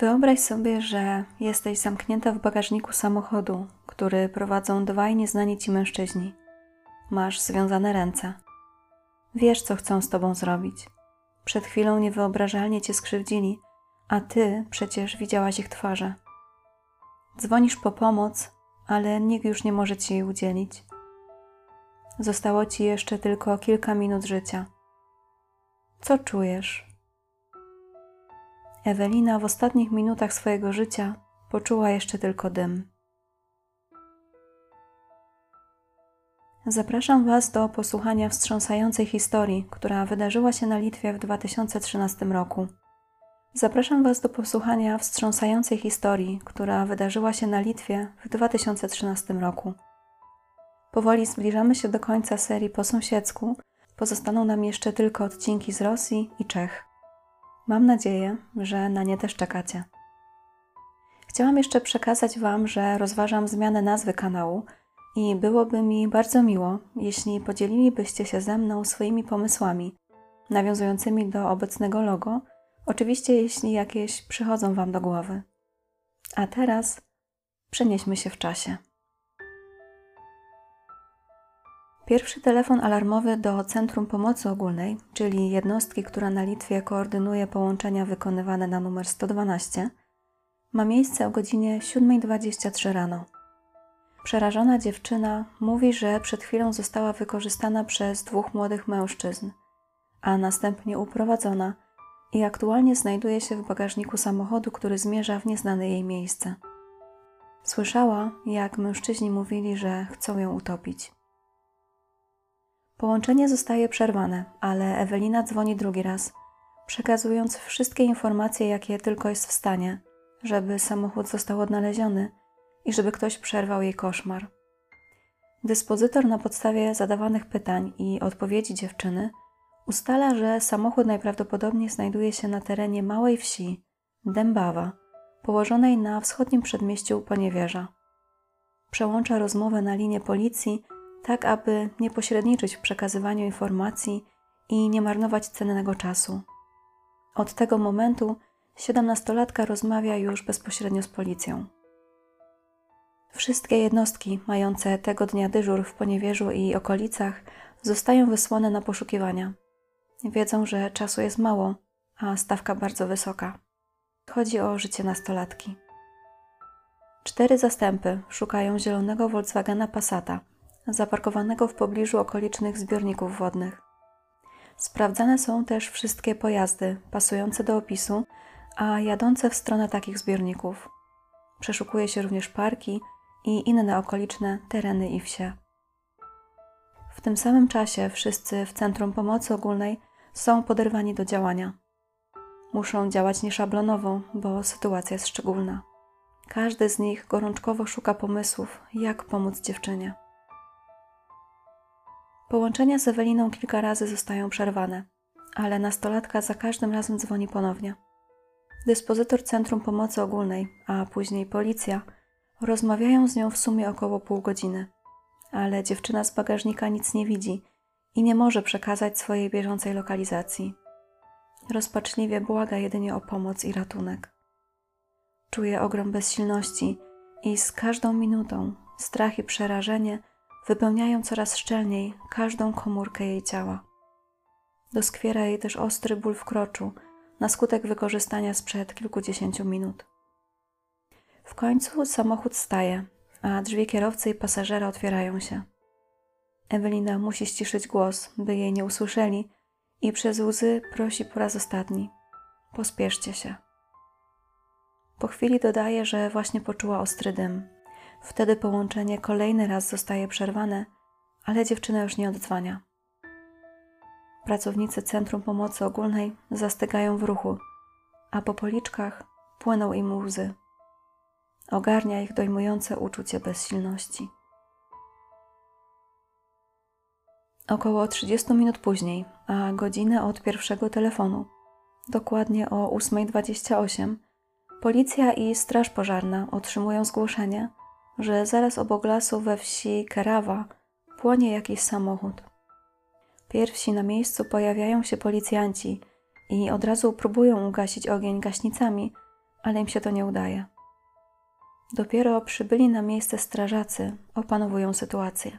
Wyobraź sobie, że jesteś zamknięta w bagażniku samochodu, który prowadzą dwaj nieznani ci mężczyźni. Masz związane ręce. Wiesz, co chcą z tobą zrobić. Przed chwilą niewyobrażalnie cię skrzywdzili, a ty przecież widziałaś ich twarze. Dzwonisz po pomoc, ale nikt już nie może ci jej udzielić. Zostało ci jeszcze tylko kilka minut życia. Co czujesz? Ewelina w ostatnich minutach swojego życia poczuła jeszcze tylko dym. Zapraszam Was do posłuchania wstrząsającej historii, która wydarzyła się na Litwie w 2013 roku. Zapraszam Was do posłuchania wstrząsającej historii, która wydarzyła się na Litwie w 2013 roku. Powoli zbliżamy się do końca serii po sąsiedzku. Pozostaną nam jeszcze tylko odcinki z Rosji i Czech. Mam nadzieję, że na nie też czekacie. Chciałam jeszcze przekazać Wam, że rozważam zmianę nazwy kanału i byłoby mi bardzo miło, jeśli podzielilibyście się ze mną swoimi pomysłami nawiązującymi do obecnego logo, oczywiście jeśli jakieś przychodzą Wam do głowy. A teraz przenieśmy się w czasie. Pierwszy telefon alarmowy do Centrum Pomocy Ogólnej, czyli jednostki, która na Litwie koordynuje połączenia wykonywane na numer 112, ma miejsce o godzinie 7.23 rano. Przerażona dziewczyna mówi, że przed chwilą została wykorzystana przez dwóch młodych mężczyzn, a następnie uprowadzona i aktualnie znajduje się w bagażniku samochodu, który zmierza w nieznane jej miejsce. Słyszała, jak mężczyźni mówili, że chcą ją utopić. Połączenie zostaje przerwane, ale Ewelina dzwoni drugi raz, przekazując wszystkie informacje, jakie tylko jest w stanie, żeby samochód został odnaleziony i żeby ktoś przerwał jej koszmar. Dyspozytor na podstawie zadawanych pytań i odpowiedzi dziewczyny ustala, że samochód najprawdopodobniej znajduje się na terenie małej wsi Dębawa, położonej na wschodnim przedmieściu Poniewierza. Przełącza rozmowę na linię policji tak aby nie pośredniczyć w przekazywaniu informacji i nie marnować cennego czasu. Od tego momentu siedemnastolatka rozmawia już bezpośrednio z policją. Wszystkie jednostki mające tego dnia dyżur w Poniewierzu i okolicach zostają wysłane na poszukiwania. Wiedzą, że czasu jest mało, a stawka bardzo wysoka. Chodzi o życie nastolatki. Cztery zastępy szukają zielonego Volkswagena Passata, zaparkowanego w pobliżu okolicznych zbiorników wodnych. Sprawdzane są też wszystkie pojazdy pasujące do opisu, a jadące w stronę takich zbiorników. Przeszukuje się również parki i inne okoliczne tereny i wsie. W tym samym czasie wszyscy w Centrum Pomocy Ogólnej są poderwani do działania. Muszą działać nieszablonowo, bo sytuacja jest szczególna. Każdy z nich gorączkowo szuka pomysłów, jak pomóc dziewczynie. Połączenia z Eweliną kilka razy zostają przerwane, ale nastolatka za każdym razem dzwoni ponownie. Dyspozytor Centrum Pomocy Ogólnej, a później policja, rozmawiają z nią w sumie około pół godziny, ale dziewczyna z bagażnika nic nie widzi i nie może przekazać swojej bieżącej lokalizacji. Rozpaczliwie błaga jedynie o pomoc i ratunek. Czuje ogrom bezsilności i z każdą minutą strach i przerażenie wypełniają coraz szczelniej każdą komórkę jej ciała. Doskwiera jej też ostry ból w kroczu na skutek wykorzystania sprzed kilkudziesięciu minut. W końcu samochód staje, a drzwi kierowcy i pasażera otwierają się. Ewelina musi ściszyć głos, by jej nie usłyszeli, i przez łzy prosi po raz ostatni: Pospieszcie się. Po chwili dodaje, że właśnie poczuła ostry dym, Wtedy połączenie kolejny raz zostaje przerwane, ale dziewczyna już nie odzwania. Pracownicy Centrum Pomocy Ogólnej zastygają w ruchu, a po policzkach płyną im łzy. Ogarnia ich dojmujące uczucie bezsilności. Około 30 minut później, a godzinę od pierwszego telefonu, dokładnie o 8.28, policja i straż pożarna otrzymują zgłoszenie, że zaraz obok lasu we wsi Kerawa płonie jakiś samochód. Pierwsi na miejscu pojawiają się policjanci i od razu próbują ugasić ogień gaśnicami, ale im się to nie udaje. Dopiero przybyli na miejsce strażacy opanowują sytuację.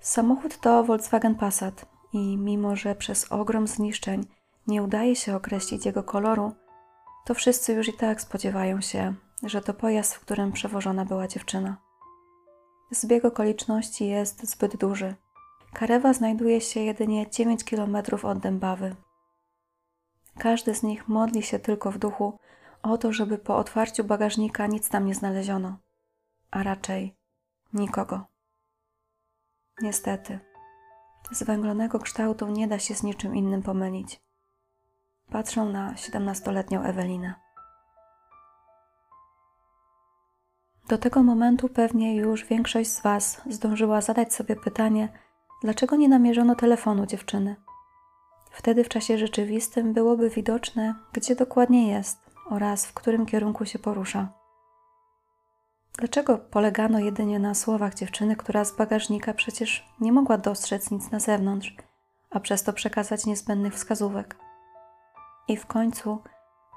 Samochód to Volkswagen Passat i mimo, że przez ogrom zniszczeń nie udaje się określić jego koloru, to wszyscy już i tak spodziewają się, że to pojazd, w którym przewożona była dziewczyna. Zbieg okoliczności jest zbyt duży. Karewa znajduje się jedynie 9 km od Dębawy. Każdy z nich modli się tylko w duchu o to, żeby po otwarciu bagażnika nic tam nie znaleziono, a raczej nikogo. Niestety, zwęglonego kształtu nie da się z niczym innym pomylić. Patrzą na siedemnastoletnią Ewelinę. Do tego momentu pewnie już większość z Was zdążyła zadać sobie pytanie, dlaczego nie namierzono telefonu dziewczyny. Wtedy w czasie rzeczywistym byłoby widoczne, gdzie dokładnie jest oraz w którym kierunku się porusza. Dlaczego polegano jedynie na słowach dziewczyny, która z bagażnika przecież nie mogła dostrzec nic na zewnątrz, a przez to przekazać niezbędnych wskazówek? I w końcu,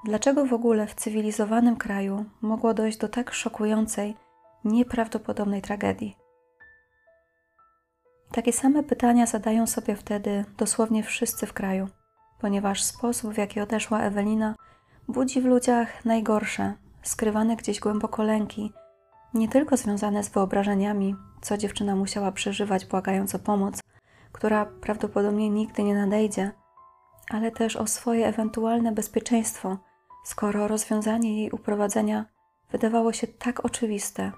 dlaczego w ogóle w cywilizowanym kraju mogło dojść do tak szokującej, nieprawdopodobnej tragedii? Takie same pytania zadają sobie wtedy dosłownie wszyscy w kraju, ponieważ sposób, w jaki odeszła Ewelina, budzi w ludziach najgorsze, skrywane gdzieś głęboko lęki, nie tylko związane z wyobrażeniami, co dziewczyna musiała przeżywać, błagając o pomoc, która prawdopodobnie nigdy nie nadejdzie, ale też o swoje ewentualne bezpieczeństwo, skoro rozwiązanie jej uprowadzenia wydawało się tak oczywiste,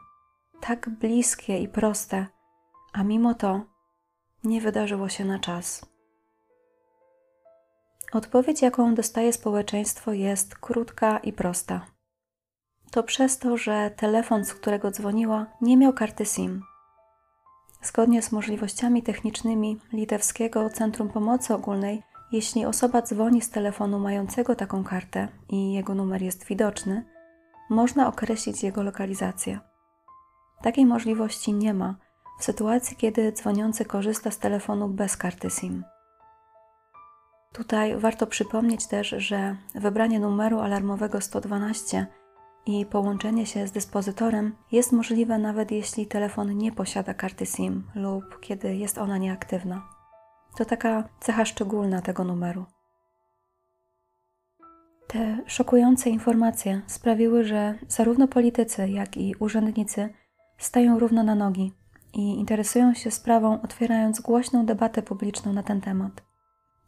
tak bliskie i proste, a mimo to nie wydarzyło się na czas. Odpowiedź, jaką dostaje społeczeństwo, jest krótka i prosta. To przez to, że telefon, z którego dzwoniła, nie miał karty SIM. Zgodnie z możliwościami technicznymi Litewskiego Centrum Pomocy Ogólnej, jeśli osoba dzwoni z telefonu mającego taką kartę i jego numer jest widoczny, można określić jego lokalizację. Takiej możliwości nie ma w sytuacji, kiedy dzwoniący korzysta z telefonu bez karty SIM. Tutaj warto przypomnieć też, że wybranie numeru alarmowego 112 i połączenie się z dyspozytorem jest możliwe nawet jeśli telefon nie posiada karty SIM lub kiedy jest ona nieaktywna. To taka cecha szczególna tego numeru. Te szokujące informacje sprawiły, że zarówno politycy, jak i urzędnicy stają równo na nogi i interesują się sprawą, otwierając głośną debatę publiczną na ten temat.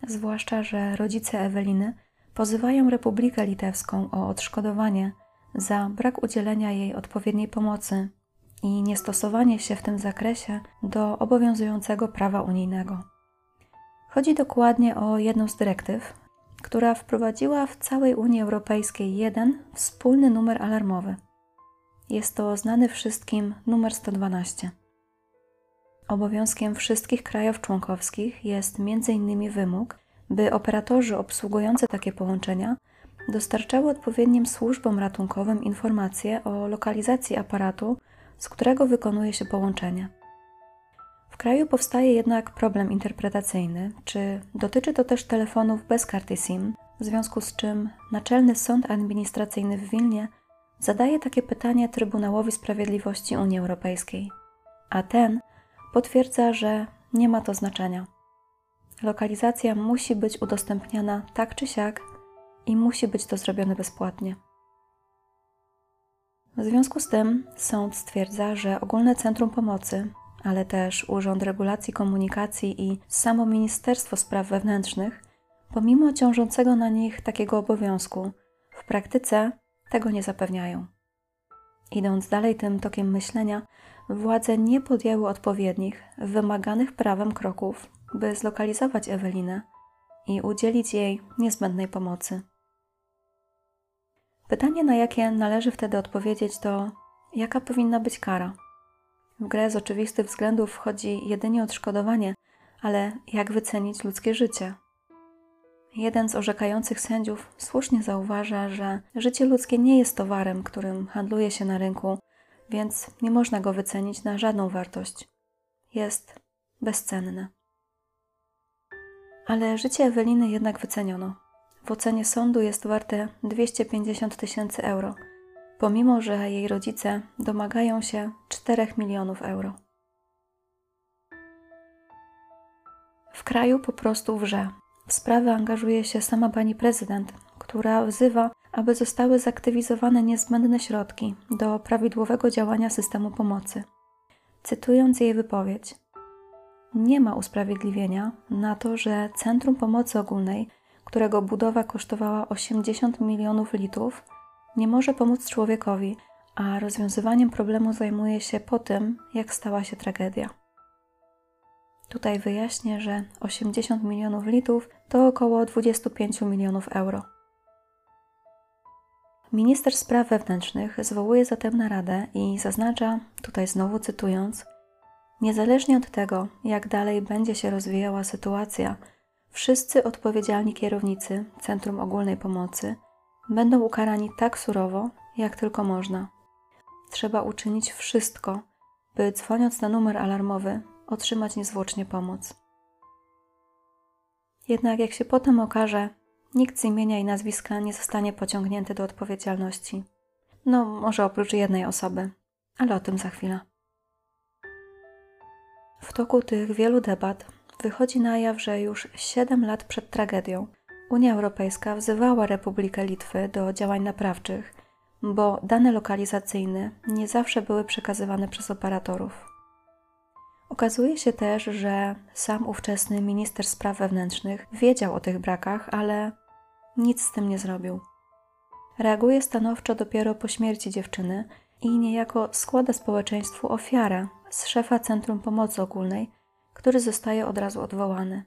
Zwłaszcza, że rodzice Eweliny pozywają Republikę Litewską o odszkodowanie za brak udzielenia jej odpowiedniej pomocy i niestosowanie się w tym zakresie do obowiązującego prawa unijnego. Chodzi dokładnie o jedną z dyrektyw, która wprowadziła w całej Unii Europejskiej jeden wspólny numer alarmowy. Jest to znany wszystkim numer 112. Obowiązkiem wszystkich krajów członkowskich jest m.in. wymóg, by operatorzy obsługujący takie połączenia dostarczały odpowiednim służbom ratunkowym informacje o lokalizacji aparatu, z którego wykonuje się połączenie. Kraju powstaje jednak problem interpretacyjny, czy dotyczy to też telefonów bez karty SIM, w związku z czym Naczelny Sąd Administracyjny w Wilnie zadaje takie pytanie Trybunałowi Sprawiedliwości Unii Europejskiej, a ten potwierdza, że nie ma to znaczenia. Lokalizacja musi być udostępniana tak czy siak i musi być to zrobione bezpłatnie. W związku z tym sąd stwierdza, że Ogólne Centrum Pomocy, ale też Urząd Regulacji Komunikacji i samo Ministerstwo Spraw Wewnętrznych, pomimo ciążącego na nich takiego obowiązku, w praktyce tego nie zapewniają. Idąc dalej tym tokiem myślenia, władze nie podjęły odpowiednich, wymaganych prawem kroków, by zlokalizować Ewelinę i udzielić jej niezbędnej pomocy. Pytanie, na jakie należy wtedy odpowiedzieć, to jaka powinna być kara? W grę z oczywistych względów wchodzi jedynie odszkodowanie, ale jak wycenić ludzkie życie? Jeden z orzekających sędziów słusznie zauważa, że życie ludzkie nie jest towarem, którym handluje się na rynku, więc nie można go wycenić na żadną wartość. Jest bezcenne. Ale życie Eweliny jednak wyceniono. w ocenie sądu jest warte 250 tysięcy euro, pomimo że jej rodzice domagają się 4 milionów euro. W kraju po prostu wrze. W sprawę angażuje się sama pani prezydent, która wzywa, aby zostały zaktywizowane niezbędne środki do prawidłowego działania systemu pomocy. Cytując jej wypowiedź, nie ma usprawiedliwienia na to, że Centrum Pomocy Ogólnej, którego budowa kosztowała 80 milionów litrów, nie może pomóc człowiekowi, a rozwiązywaniem problemu zajmuje się po tym, jak stała się tragedia. Tutaj wyjaśnię, że 80 milionów litrów to około 25 milionów euro. Minister Spraw Wewnętrznych zwołuje zatem naradę i zaznacza, tutaj znowu cytując, niezależnie od tego, jak dalej będzie się rozwijała sytuacja, wszyscy odpowiedzialni kierownicy Centrum Ogólnej Pomocy będą ukarani tak surowo, jak tylko można. Trzeba uczynić wszystko, by dzwoniąc na numer alarmowy otrzymać niezwłocznie pomoc. Jednak jak się potem okaże, nikt z imienia i nazwiska nie zostanie pociągnięty do odpowiedzialności. No, może oprócz jednej osoby, ale o tym za chwilę. W toku tych wielu debat wychodzi na jaw, że już 7 lat przed tragedią Unia Europejska wzywała Republikę Litwy do działań naprawczych, bo dane lokalizacyjne nie zawsze były przekazywane przez operatorów. Okazuje się też, że sam ówczesny minister spraw wewnętrznych wiedział o tych brakach, ale nic z tym nie zrobił. Reaguje stanowczo dopiero po śmierci dziewczyny i niejako składa społeczeństwu ofiarę z szefa Centrum Pomocy Ogólnej, który zostaje od razu odwołany.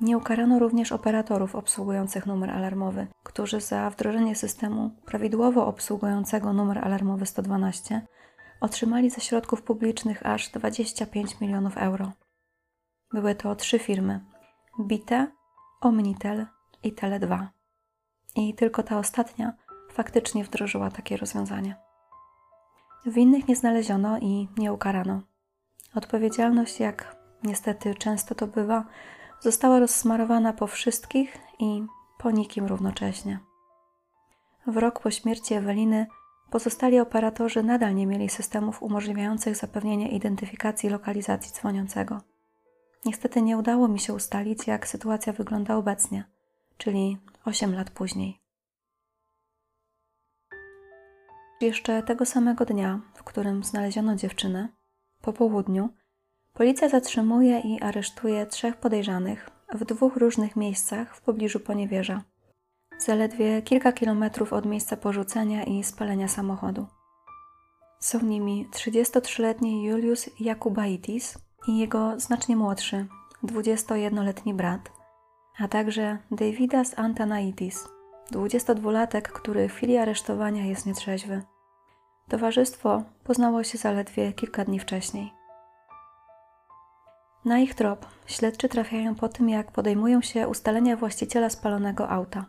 Nie ukarano również operatorów obsługujących numer alarmowy, którzy za wdrożenie systemu prawidłowo obsługującego numer alarmowy 112 otrzymali ze środków publicznych aż 25 milionów euro. Były to trzy firmy: Bite, Omnitel i Tele2. I tylko ta ostatnia faktycznie wdrożyła takie rozwiązanie. Winnych nie znaleziono i nie ukarano. Odpowiedzialność, jak niestety często to bywa, została rozsmarowana po wszystkich i po nikim równocześnie. W rok po śmierci Eweliny Pozostali operatorzy nadal nie mieli systemów umożliwiających zapewnienie identyfikacji lokalizacji dzwoniącego. Niestety nie udało mi się ustalić, jak sytuacja wygląda obecnie, czyli 8 lat później. Jeszcze tego samego dnia, w którym znaleziono dziewczynę, po południu, policja zatrzymuje i aresztuje trzech podejrzanych w dwóch różnych miejscach w pobliżu Poniewierza zaledwie kilka kilometrów od miejsca porzucenia i spalenia samochodu. Są nimi 33-letni Julius Jakubaitis i jego znacznie młodszy, 21-letni brat, a także Davidas Antanaitis, 22-latek, który w chwili aresztowania jest nietrzeźwy. Towarzystwo poznało się zaledwie kilka dni wcześniej. Na ich trop śledczy trafiają po tym, jak podejmują się ustalenia właściciela spalonego auta.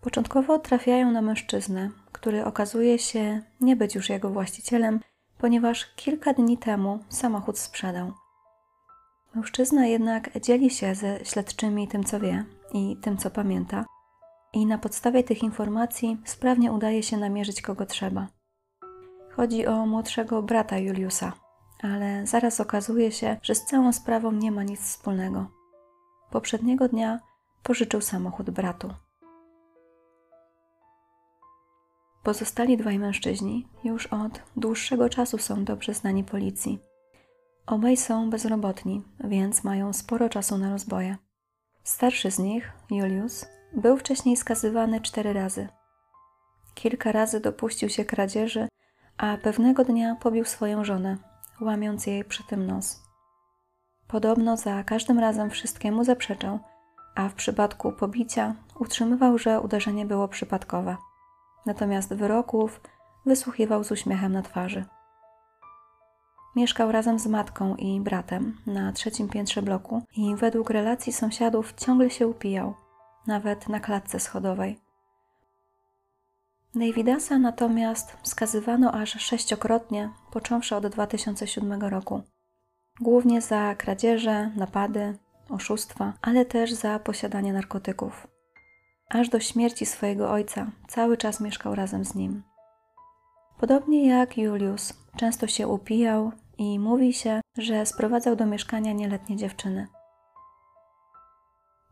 Początkowo trafiają na mężczyznę, który okazuje się nie być już jego właścicielem, ponieważ kilka dni temu samochód sprzedał. Mężczyzna jednak dzieli się ze śledczymi tym, co wie i tym, co pamięta, i na podstawie tych informacji sprawnie udaje się namierzyć kogo trzeba. Chodzi o młodszego brata Juliusa, ale zaraz okazuje się, że z całą sprawą nie ma nic wspólnego. Poprzedniego dnia pożyczył samochód bratu. Pozostali dwaj mężczyźni już od dłuższego czasu są dobrze znani policji. Obaj są bezrobotni, więc mają sporo czasu na rozboje. Starszy z nich, Julius, był wcześniej skazywany cztery razy. Kilka razy dopuścił się kradzieży, a pewnego dnia pobił swoją żonę, łamiąc jej przy tym nos. Podobno za każdym razem wszystkiemu zaprzeczał, a w przypadku pobicia utrzymywał, że uderzenie było przypadkowe natomiast wyroków wysłuchiwał z uśmiechem na twarzy. Mieszkał razem z matką i bratem na trzecim piętrze bloku i według relacji sąsiadów ciągle się upijał, nawet na klatce schodowej. Davidasa natomiast skazywano aż sześciokrotnie, począwszy od 2007 roku. Głównie za kradzieże, napady, oszustwa, ale też za posiadanie narkotyków. aż do śmierci swojego ojca cały czas mieszkał razem z nim. Podobnie jak Julius, często się upijał i mówi się, że sprowadzał do mieszkania nieletnie dziewczyny.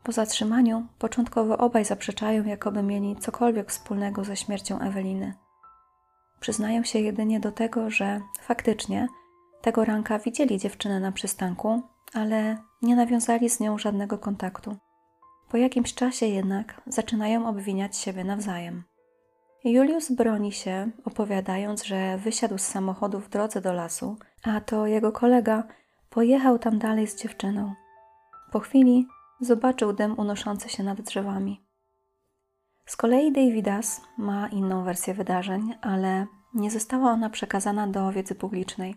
Po zatrzymaniu początkowo obaj zaprzeczają, jakoby mieli cokolwiek wspólnego ze śmiercią Eweliny. Przyznają się jedynie do tego, że faktycznie tego ranka widzieli dziewczynę na przystanku, ale nie nawiązali z nią żadnego kontaktu. Po jakimś czasie jednak zaczynają obwiniać siebie nawzajem. Julius broni się, opowiadając, że wysiadł z samochodu w drodze do lasu, a to jego kolega pojechał tam dalej z dziewczyną. Po chwili zobaczył dym unoszący się nad drzewami. Z kolei Davidas ma inną wersję wydarzeń, ale nie została ona przekazana do wiedzy publicznej.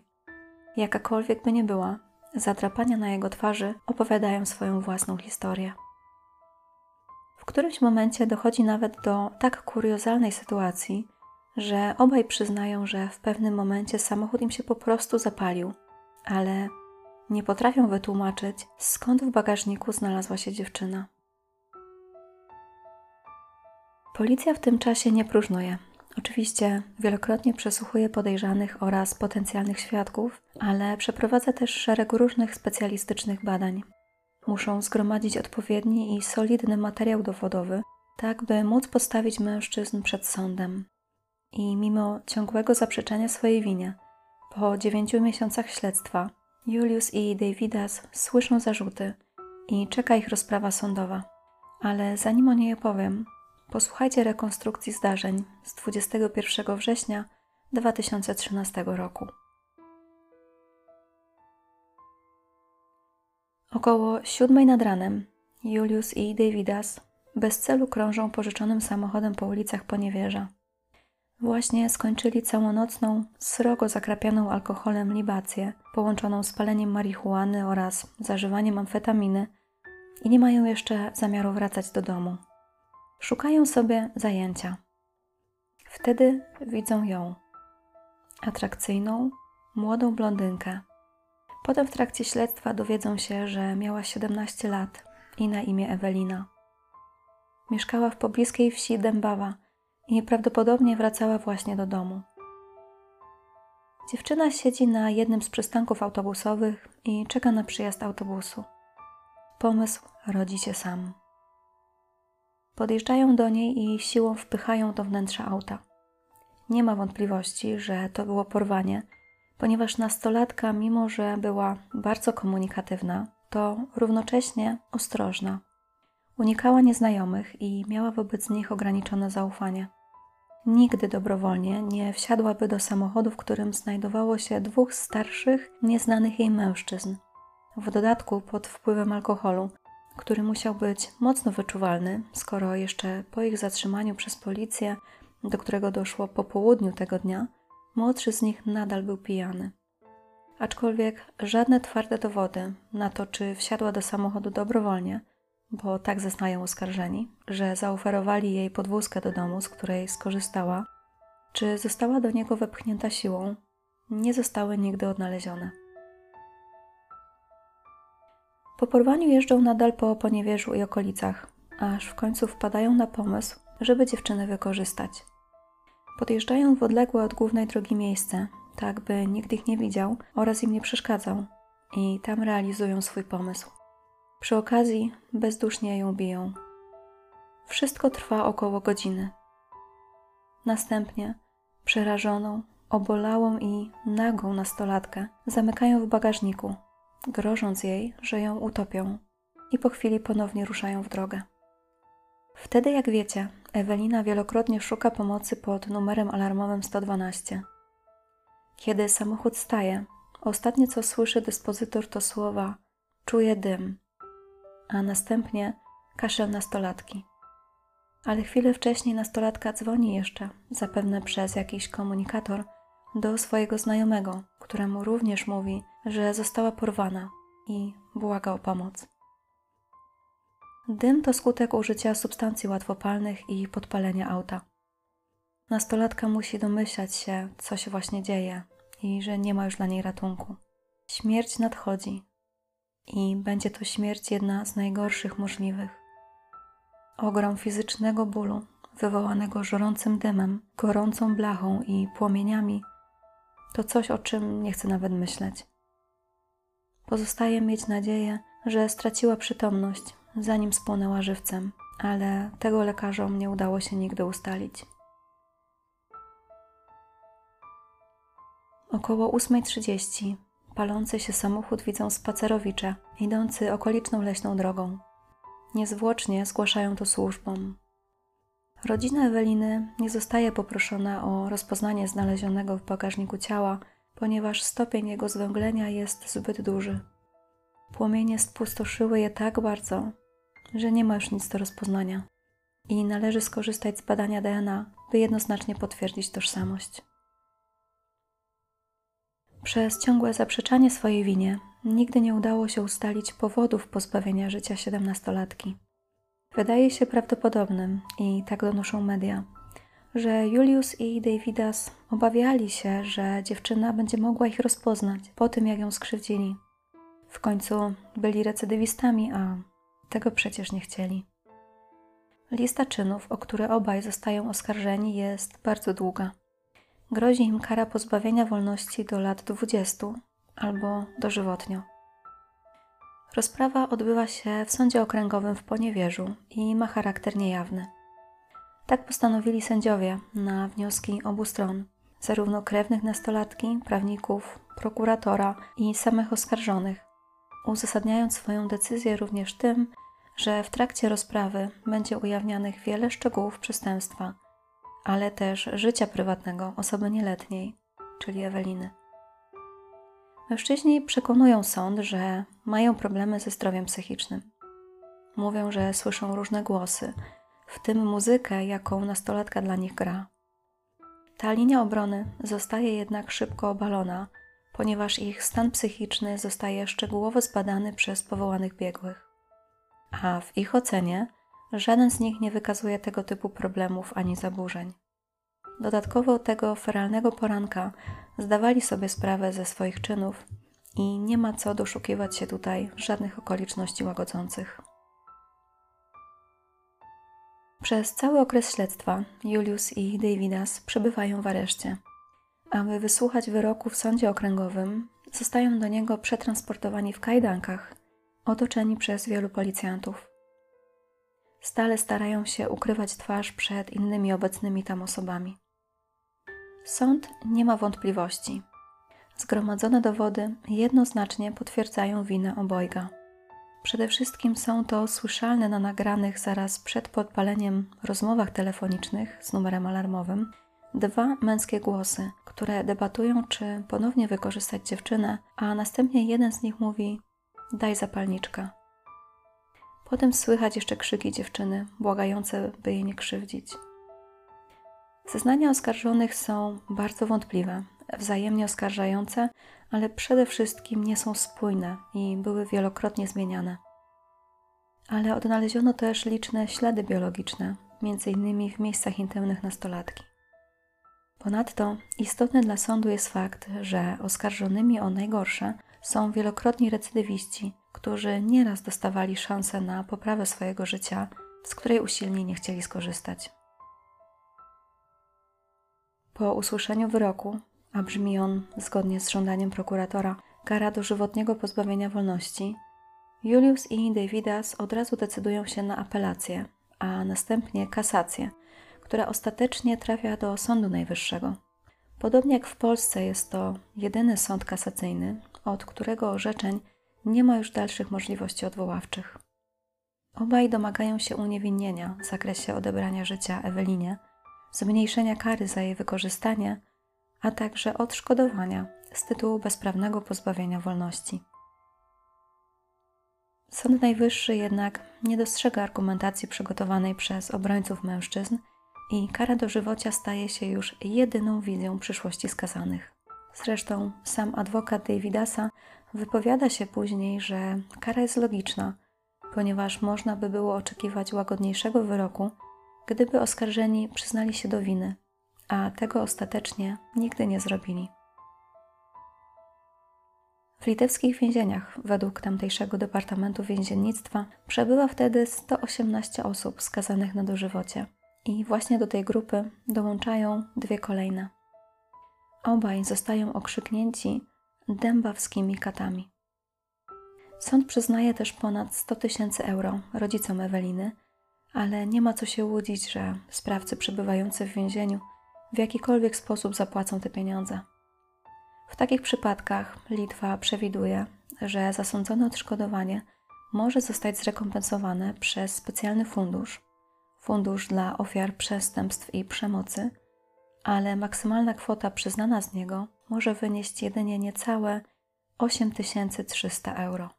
Jakakolwiek by nie była, zatrapania na jego twarzy opowiadają swoją własną historię. W którymś momencie dochodzi nawet do tak kuriozalnej sytuacji, że obaj przyznają, że w pewnym momencie samochód im się po prostu zapalił, ale nie potrafią wytłumaczyć, skąd w bagażniku znalazła się dziewczyna. Policja w tym czasie nie próżnuje. Oczywiście wielokrotnie przesłuchuje podejrzanych oraz potencjalnych świadków, ale przeprowadza też szereg różnych specjalistycznych badań. Muszą zgromadzić odpowiedni i solidny materiał dowodowy, tak by móc postawić mężczyzn przed sądem. I mimo ciągłego zaprzeczenia swojej winie, po dziewięciu miesiącach śledztwa, Julius i Davidas słyszą zarzuty i czeka ich rozprawa sądowa. Ale zanim o niej opowiem, posłuchajcie rekonstrukcji zdarzeń z 21 września 2013 roku. Około siódmej nad ranem Julius i Davidas bez celu krążą pożyczonym samochodem po ulicach Poniewierza. Właśnie skończyli całonocną, srogo zakrapianą alkoholem libację, połączoną z paleniem marihuany oraz zażywaniem amfetaminy i nie mają jeszcze zamiaru wracać do domu. Szukają sobie zajęcia. Wtedy widzą ją. Atrakcyjną, młodą blondynkę. Potem w trakcie śledztwa dowiedzą się, że miała 17 lat i na imię Ewelina. Mieszkała w pobliskiej wsi Dębawa – i prawdopodobnie wracała właśnie do domu. Dziewczyna siedzi na jednym z przystanków autobusowych i czeka na przyjazd autobusu. Pomysł rodzi się sam. Podjeżdżają do niej i siłą wpychają do wnętrza auta. Nie ma wątpliwości, że to było porwanie, ponieważ nastolatka, mimo że była bardzo komunikatywna, to równocześnie ostrożna. Unikała nieznajomych i miała wobec nich ograniczone zaufanie nigdy dobrowolnie nie wsiadłaby do samochodu, w którym znajdowało się dwóch starszych, nieznanych jej mężczyzn. W dodatku pod wpływem alkoholu, który musiał być mocno wyczuwalny, skoro jeszcze po ich zatrzymaniu przez policję, do którego doszło po południu tego dnia, młodszy z nich nadal był pijany. Aczkolwiek żadne twarde dowody na to, czy wsiadła do samochodu dobrowolnie, bo tak zeznają oskarżeni, że zaoferowali jej podwózkę do domu, z której skorzystała, czy została do niego wepchnięta siłą, nie zostały nigdy odnalezione. Po porwaniu jeżdżą nadal po Poniewierzu i okolicach, aż w końcu wpadają na pomysł, żeby dziewczynę wykorzystać. Podjeżdżają w odległe od głównej drogi miejsce, tak by nikt ich nie widział oraz im nie przeszkadzał, i tam realizują swój pomysł. Przy okazji bezdusznie ją biją. Wszystko trwa około godziny. Następnie przerażoną, obolałą i nagą nastolatkę zamykają w bagażniku, grożąc jej, że ją utopią, i po chwili ponownie ruszają w drogę. Wtedy, jak wiecie, Ewelina wielokrotnie szuka pomocy pod numerem alarmowym 112. Kiedy samochód staje, ostatnie co słyszy dyspozytor to słowa: Czuję dym a następnie kaszel nastolatki. Ale chwilę wcześniej nastolatka dzwoni jeszcze, zapewne przez jakiś komunikator, do swojego znajomego, któremu również mówi, że została porwana i błaga o pomoc. Dym to skutek użycia substancji łatwopalnych i podpalenia auta. Nastolatka musi domyślać się, co się właśnie dzieje i że nie ma już dla niej ratunku. Śmierć nadchodzi, i będzie to śmierć jedna z najgorszych możliwych. ogrom fizycznego bólu wywołanego żorącym dymem, gorącą blachą i płomieniami, to coś, o czym nie chcę nawet myśleć. Pozostaje mieć nadzieję, że straciła przytomność, zanim spłonęła żywcem, ale tego lekarzom nie udało się nigdy ustalić. Około 8.30 palący się samochód widzą spacerowicze, idący okoliczną leśną drogą. Niezwłocznie zgłaszają to służbom. Rodzina Eweliny nie zostaje poproszona o rozpoznanie znalezionego w bagażniku ciała, ponieważ stopień jego zwęglenia jest zbyt duży. Płomienie spustoszyły je tak bardzo, że nie ma już nic do rozpoznania i należy skorzystać z badania DNA, by jednoznacznie potwierdzić tożsamość. Przez ciągłe zaprzeczanie swojej winie nigdy nie udało się ustalić powodów pozbawienia życia siedemnastolatki. Wydaje się prawdopodobnym, i tak donoszą media, że Julius i Davidas obawiali się, że dziewczyna będzie mogła ich rozpoznać po tym, jak ją skrzywdzili. W końcu byli recydywistami, a tego przecież nie chcieli. Lista czynów, o które obaj zostają oskarżeni, jest bardzo długa. Grozi im kara pozbawienia wolności do lat 20 albo dożywotnio. Rozprawa odbywa się w sądzie okręgowym w Poniewierzu i ma charakter niejawny. Tak postanowili sędziowie na wnioski obu stron, zarówno krewnych nastolatki, prawników, prokuratora i samych oskarżonych, uzasadniając swoją decyzję również tym, że w trakcie rozprawy będzie ujawnianych wiele szczegółów przestępstwa, ale też życia prywatnego osoby nieletniej, czyli Eweliny. Mężczyźni przekonują sąd, że mają problemy ze zdrowiem psychicznym. Mówią, że słyszą różne głosy, w tym muzykę, jaką nastolatka dla nich gra. Ta linia obrony zostaje jednak szybko obalona, ponieważ ich stan psychiczny zostaje szczegółowo zbadany przez powołanych biegłych. A w ich ocenie żaden z nich nie wykazuje tego typu problemów ani zaburzeń. Dodatkowo tego feralnego poranka zdawali sobie sprawę ze swoich czynów i nie ma co doszukiwać się tutaj żadnych okoliczności łagodzących. Przez cały okres śledztwa Julius i Davidas przebywają w areszcie. Aby wysłuchać wyroku w sądzie okręgowym, zostają do niego przetransportowani w kajdankach, otoczeni przez wielu policjantów. Stale starają się ukrywać twarz przed innymi obecnymi tam osobami. Sąd nie ma wątpliwości. Zgromadzone dowody jednoznacznie potwierdzają winę obojga. Przede wszystkim są to słyszalne na nagranych zaraz przed podpaleniem rozmowach telefonicznych z numerem alarmowym dwa męskie głosy, które debatują, czy ponownie wykorzystać dziewczynę, a następnie jeden z nich mówi: Daj zapalniczkę. Potem słychać jeszcze krzyki dziewczyny, błagające, by jej nie krzywdzić. Zeznania oskarżonych są bardzo wątpliwe, wzajemnie oskarżające, ale przede wszystkim nie są spójne i były wielokrotnie zmieniane. Ale odnaleziono też liczne ślady biologiczne, m.in. w miejscach intymnych nastolatki. Ponadto istotny dla sądu jest fakt, że oskarżonymi o najgorsze są wielokrotni recydywiści, którzy nieraz dostawali szansę na poprawę swojego życia, z której usilnie nie chcieli skorzystać. Po usłyszeniu wyroku, a brzmi on zgodnie z żądaniem prokuratora, kara dożywotniego pozbawienia wolności, Julius i Davidas od razu decydują się na apelację, a następnie kasację, która ostatecznie trafia do Sądu Najwyższego. Podobnie jak w Polsce jest to jedyny sąd kasacyjny, od którego orzeczeń nie ma już dalszych możliwości odwoławczych. Obaj domagają się uniewinnienia w zakresie odebrania życia Ewelinie – zmniejszenia kary za jej wykorzystanie, a także odszkodowania z tytułu bezprawnego pozbawienia wolności. Sąd Najwyższy jednak nie dostrzega argumentacji przygotowanej przez obrońców mężczyzn i kara dożywocia staje się już jedyną wizją przyszłości skazanych. Zresztą sam adwokat Davidasa wypowiada się później, że kara jest logiczna, ponieważ można by było oczekiwać łagodniejszego wyroku gdyby oskarżeni przyznali się do winy, a tego ostatecznie nigdy nie zrobili. W litewskich więzieniach, według tamtejszego Departamentu Więziennictwa, przebywa wtedy 118 osób skazanych na dożywocie. I właśnie do tej grupy dołączają dwie kolejne. Obaj zostają okrzyknięci dębawskimi katami. Sąd przyznaje też ponad 100 tysięcy euro rodzicom Eweliny, ale nie ma co się łudzić, że sprawcy przebywający w więzieniu w jakikolwiek sposób zapłacą te pieniądze. W takich przypadkach Litwa przewiduje, że zasądzone odszkodowanie może zostać zrekompensowane przez specjalny fundusz fundusz dla ofiar przestępstw i przemocy, ale maksymalna kwota przyznana z niego może wynieść jedynie niecałe 8300 euro.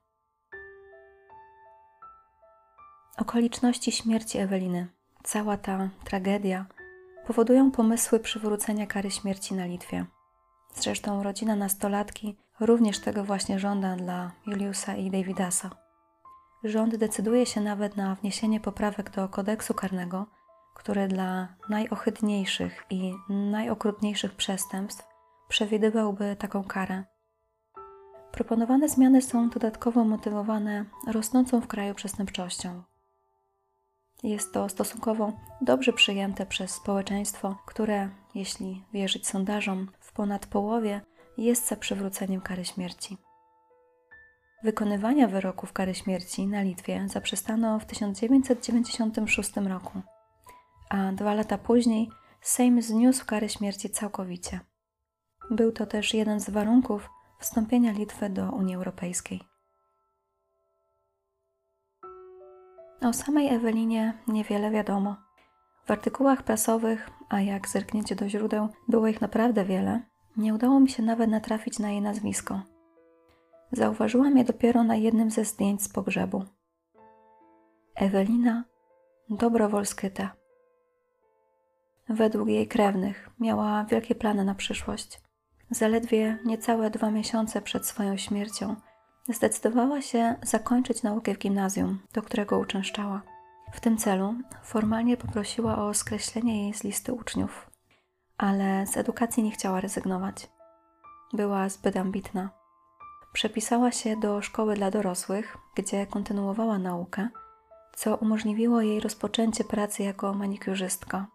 Okoliczności śmierci Eweliny, cała ta tragedia powodują pomysły przywrócenia kary śmierci na Litwie. Zresztą rodzina nastolatki również tego właśnie żąda dla Juliusa i Davidasa. Rząd decyduje się nawet na wniesienie poprawek do kodeksu karnego, który dla najohydniejszych i najokrutniejszych przestępstw przewidywałby taką karę. Proponowane zmiany są dodatkowo motywowane rosnącą w kraju przestępczością. Jest to stosunkowo dobrze przyjęte przez społeczeństwo, które, jeśli wierzyć sondażom, w ponad połowie jest za przywróceniem kary śmierci. Wykonywania wyroków kary śmierci na Litwie zaprzestano w 1996 roku, a dwa lata później Sejm zniósł karę śmierci całkowicie. Był to też jeden z warunków wstąpienia Litwy do Unii Europejskiej. O samej Ewelinie niewiele wiadomo. W artykułach prasowych, a jak zerknięcie do źródeł, było ich naprawdę wiele, nie udało mi się nawet natrafić na jej nazwisko. Zauważyłam je dopiero na jednym ze zdjęć z pogrzebu. Ewelina Dobrowolskyta. Według jej krewnych miała wielkie plany na przyszłość. Zaledwie niecałe dwa miesiące przed swoją śmiercią zdecydowała się zakończyć naukę w gimnazjum, do którego uczęszczała. W tym celu formalnie poprosiła o skreślenie jej z listy uczniów, ale z edukacji nie chciała rezygnować. Była zbyt ambitna. Przepisała się do szkoły dla dorosłych, gdzie kontynuowała naukę, co umożliwiło jej rozpoczęcie pracy jako manikiurzystka.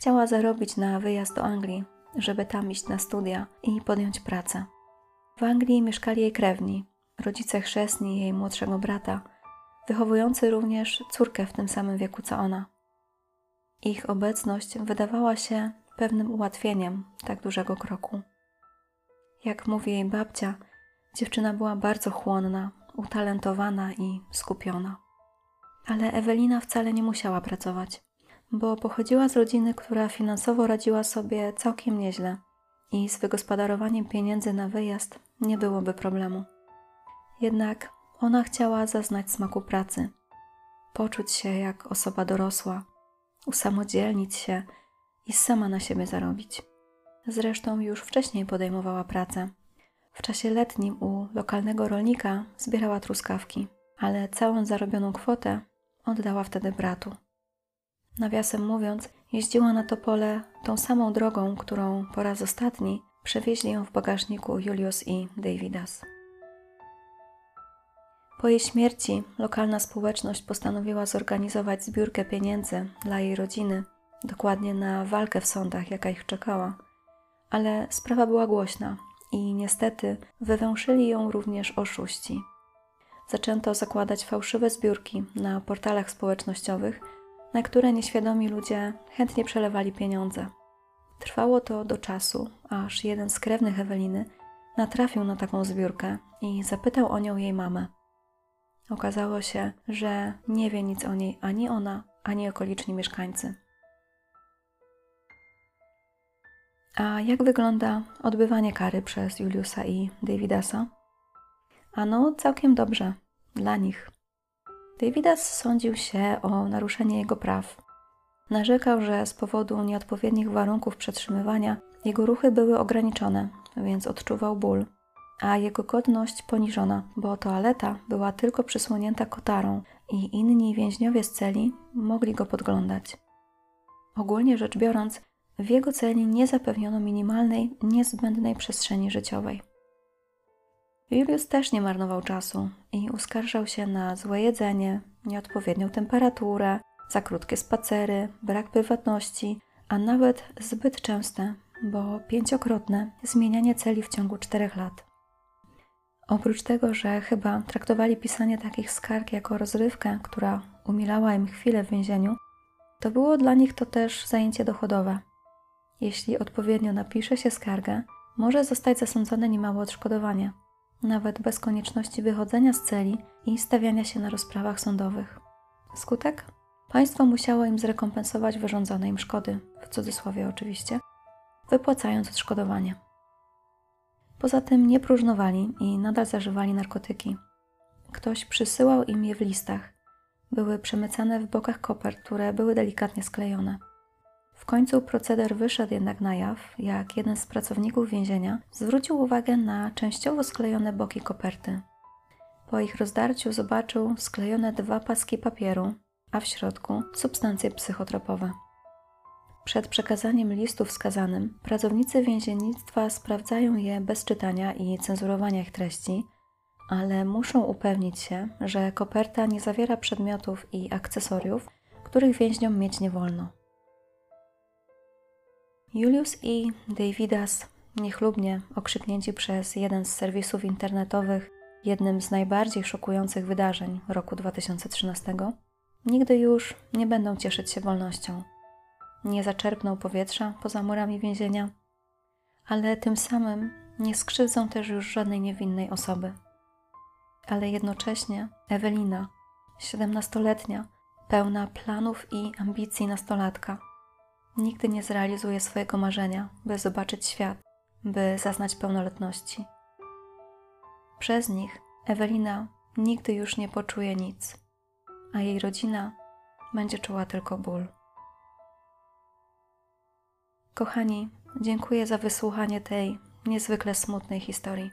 Chciała zarobić na wyjazd do Anglii, żeby tam iść na studia i podjąć pracę. W Anglii mieszkali jej krewni, rodzice chrzestni jej młodszego brata, wychowujący również córkę w tym samym wieku co ona. Ich obecność wydawała się pewnym ułatwieniem tak dużego kroku. Jak mówi jej babcia, Dziewczyna była bardzo chłonna, utalentowana i skupiona. Ale Ewelina wcale nie musiała pracować, bo pochodziła z rodziny, która finansowo radziła sobie całkiem nieźle i z wygospodarowaniem pieniędzy na wyjazd nie byłoby problemu. Jednak ona chciała zaznać smaku pracy, poczuć się jak osoba dorosła, usamodzielnić się i sama na siebie zarobić. Zresztą już wcześniej podejmowała pracę w czasie letnim u lokalnego rolnika zbierała truskawki, ale całą zarobioną kwotę oddała wtedy bratu. Nawiasem mówiąc, jeździła na to pole tą samą drogą, którą po raz ostatni przewieźli ją w bagażniku Julius i Davidas. Po jej śmierci lokalna społeczność postanowiła zorganizować zbiórkę pieniędzy dla jej rodziny, dokładnie na walkę w sądach, jaka ich czekała. Ale sprawa była głośna i niestety wywęszyli ją również oszuści. Zaczęto zakładać fałszywe zbiórki na portalach społecznościowych, na które nieświadomi ludzie chętnie przelewali pieniądze. Trwało to do czasu, aż jeden z krewnych Eweliny natrafił na taką zbiórkę i zapytał o nią jej mamę. Okazało się, że nie wie nic o niej ani ona, ani okoliczni mieszkańcy. A jak wygląda odbywanie kary przez Juliusa i Davidasa? Ano, całkiem dobrze. Dla nich. Davidas sądził się o naruszenie jego praw. Narzekał, że z powodu nieodpowiednich warunków przetrzymywania jego ruchy były ograniczone, więc odczuwał ból, a jego godność poniżona, bo toaleta była tylko przysłonięta kotarą i inni więźniowie z celi mogli go podglądać. Ogólnie rzecz biorąc, w jego celi nie zapewniono minimalnej, niezbędnej przestrzeni życiowej. Julius też nie marnował czasu i uskarżał się na złe jedzenie, nieodpowiednią temperaturę, za krótkie spacery, brak prywatności, a nawet zbyt częste, bo pięciokrotne zmienianie celi w ciągu czterech lat. Oprócz tego, że chyba traktowali pisanie takich skarg jako rozrywkę, która umilała im chwilę w więzieniu, to było dla nich to też zajęcie dochodowe. Jeśli odpowiednio napisze się skargę, może zostać zasądzone niemałe odszkodowanie, nawet bez konieczności wychodzenia z celi i stawiania się na rozprawach sądowych. Skutek? Państwo musiało im zrekompensować wyrządzone im szkody, w cudzysłowie oczywiście, wypłacając odszkodowanie. Poza tym nie próżnowali i nadal zażywali narkotyki. Ktoś przysyłał im je w listach. Były przemycane w bokach kopert, które były delikatnie sklejone. W końcu proceder wyszedł jednak na jaw, jak jeden z pracowników więzienia zwrócił uwagę na częściowo sklejone boki koperty. Po ich rozdarciu zobaczył sklejone dwa paski papieru, a w środku substancje psychotropowe. Przed przekazaniem listu wskazanym pracownicy więziennictwa sprawdzają je bez czytania i cenzurowania ich treści, ale muszą upewnić się, że koperta nie zawiera przedmiotów i akcesoriów, których więźniom mieć nie wolno. Julius i Davidas, niechlubnie okrzyknięci przez jeden z serwisów internetowych jednym z najbardziej szokujących wydarzeń roku 2013, nigdy już nie będą cieszyć się wolnością. Nie zaczerpną powietrza poza murami więzienia, ale tym samym nie skrzywdzą też już żadnej niewinnej osoby. Ale jednocześnie Ewelina, siedemnastoletnia, pełna planów i ambicji nastolatka, nigdy nie zrealizuje swojego marzenia, by zobaczyć świat, by zaznać pełnoletności. Przez nich Ewelina nigdy już nie poczuje nic, a jej rodzina będzie czuła tylko ból. Kochani, dziękuję za wysłuchanie tej niezwykle smutnej historii.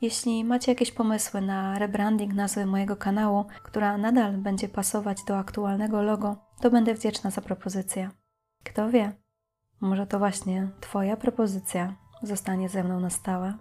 Jeśli macie jakieś pomysły na rebranding nazwy mojego kanału, która nadal będzie pasować do aktualnego logo, to będę wdzięczna za propozycję. Kto wie, może to właśnie Twoja propozycja zostanie ze mną na stałe.